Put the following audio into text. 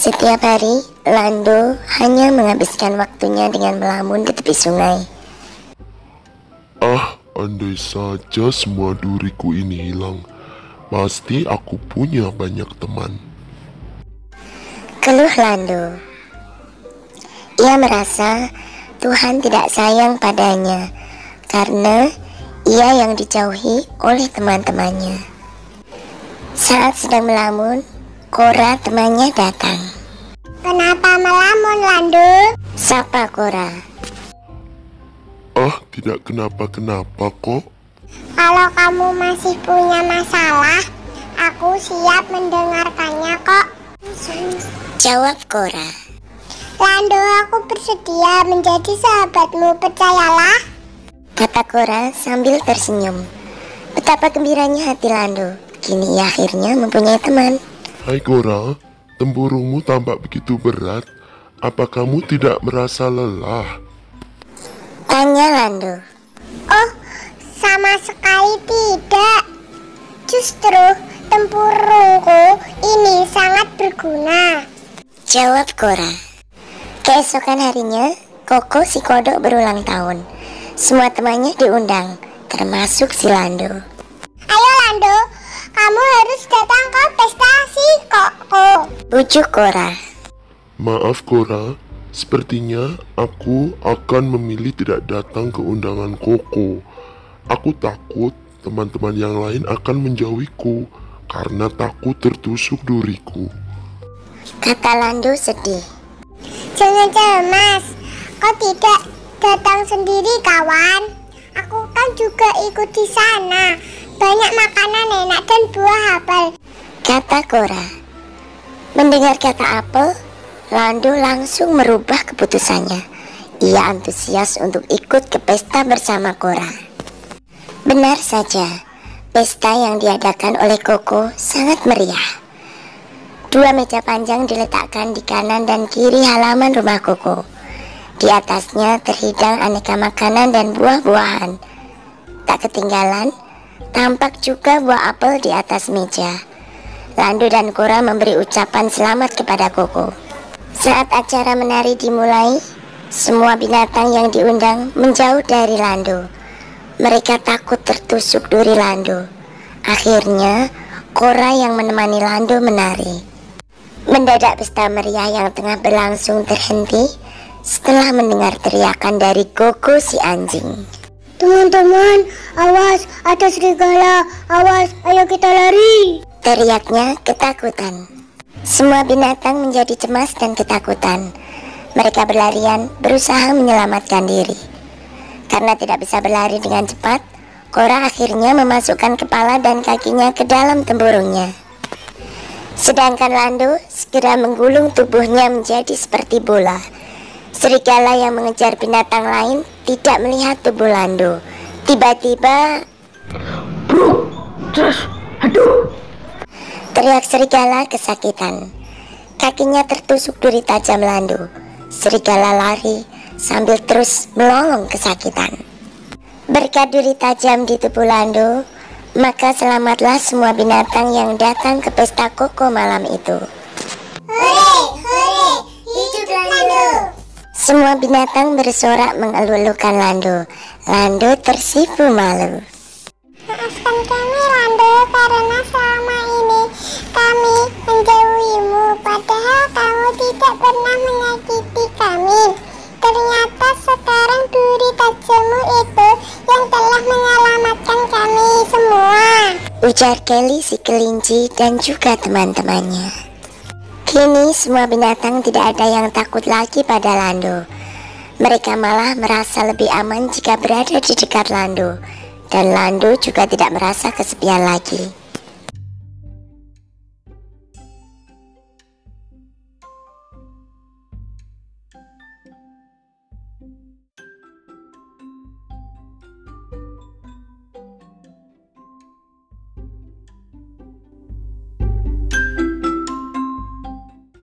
Setiap hari, Lando hanya menghabiskan waktunya dengan melamun di tepi sungai. Ah, andai saja semua duriku ini hilang, pasti aku punya banyak teman. Keluh Lando. Ia merasa Tuhan tidak sayang padanya karena ia yang dijauhi oleh teman-temannya. Saat sedang melamun, Kora temannya datang. Kenapa melamun, Lando? Sapa Kora. Ah, tidak kenapa-kenapa kok. Kalau kamu masih punya masalah, aku siap mendengarkannya kok. Jawab Kora. Lando, aku bersedia menjadi sahabatmu, percayalah. Kata Kora sambil tersenyum. Betapa gembiranya hati Lando. Kini ia akhirnya mempunyai teman. Hai Gora, tempurungmu tampak begitu berat. Apa kamu tidak merasa lelah? Tanya Lando. Oh, sama sekali tidak. Justru tempurungku ini sangat berguna. Jawab Kora. Keesokan harinya, Koko si kodok berulang tahun. Semua temannya diundang, termasuk si Lando. Ayo Lando, kamu harus datang ke pesta si Koko. Bujuk Kora. Maaf Gora, sepertinya aku akan memilih tidak datang ke undangan Koko. Aku takut teman-teman yang lain akan menjauhiku karena takut tertusuk duriku. Kata Lando sedih. Jangan cemas, kau tidak datang sendiri kawan. Aku kan juga ikut di sana. Banyak makanan enak dan buah apel. Kata Kora. Mendengar kata apel, Lando langsung merubah keputusannya. Ia antusias untuk ikut ke pesta bersama Kora. Benar saja, pesta yang diadakan oleh Koko sangat meriah. Dua meja panjang diletakkan di kanan dan kiri halaman rumah Koko. Di atasnya terhidang aneka makanan dan buah-buahan. Tak ketinggalan, tampak juga buah apel di atas meja. Lando dan Kora memberi ucapan selamat kepada Koko. Saat acara menari dimulai, semua binatang yang diundang menjauh dari Lando. Mereka takut tertusuk duri Lando. Akhirnya, Kora yang menemani Lando menari. Mendadak pesta meriah yang tengah berlangsung terhenti setelah mendengar teriakan dari Koko si anjing. Teman-teman, awas, ada serigala. Awas, ayo kita lari. Teriaknya ketakutan. Semua binatang menjadi cemas dan ketakutan. Mereka berlarian berusaha menyelamatkan diri. Karena tidak bisa berlari dengan cepat, Kora akhirnya memasukkan kepala dan kakinya ke dalam tempurungnya. Sedangkan Lando segera menggulung tubuhnya menjadi seperti bola. Serigala yang mengejar binatang lain tidak melihat tubuh Lando. Tiba-tiba teriak serigala kesakitan. Kakinya tertusuk duri tajam Lando. Serigala lari sambil terus melolong kesakitan. Berkat duri tajam di tubuh Lando, maka selamatlah semua binatang yang datang ke pesta koko malam itu. Semua binatang bersorak mengeluh-elukan Lando. Lando tersipu malu. Maafkan kami Lando karena selama ini kami menjauhimu padahal kamu tidak pernah menyakiti kami. Ternyata sekarang duri tajammu itu yang telah menyelamatkan kami semua. Ujar Kelly si kelinci dan juga teman-temannya. Kini semua binatang tidak ada yang takut lagi pada Lando. Mereka malah merasa lebih aman jika berada di dekat Lando. Dan Lando juga tidak merasa kesepian lagi.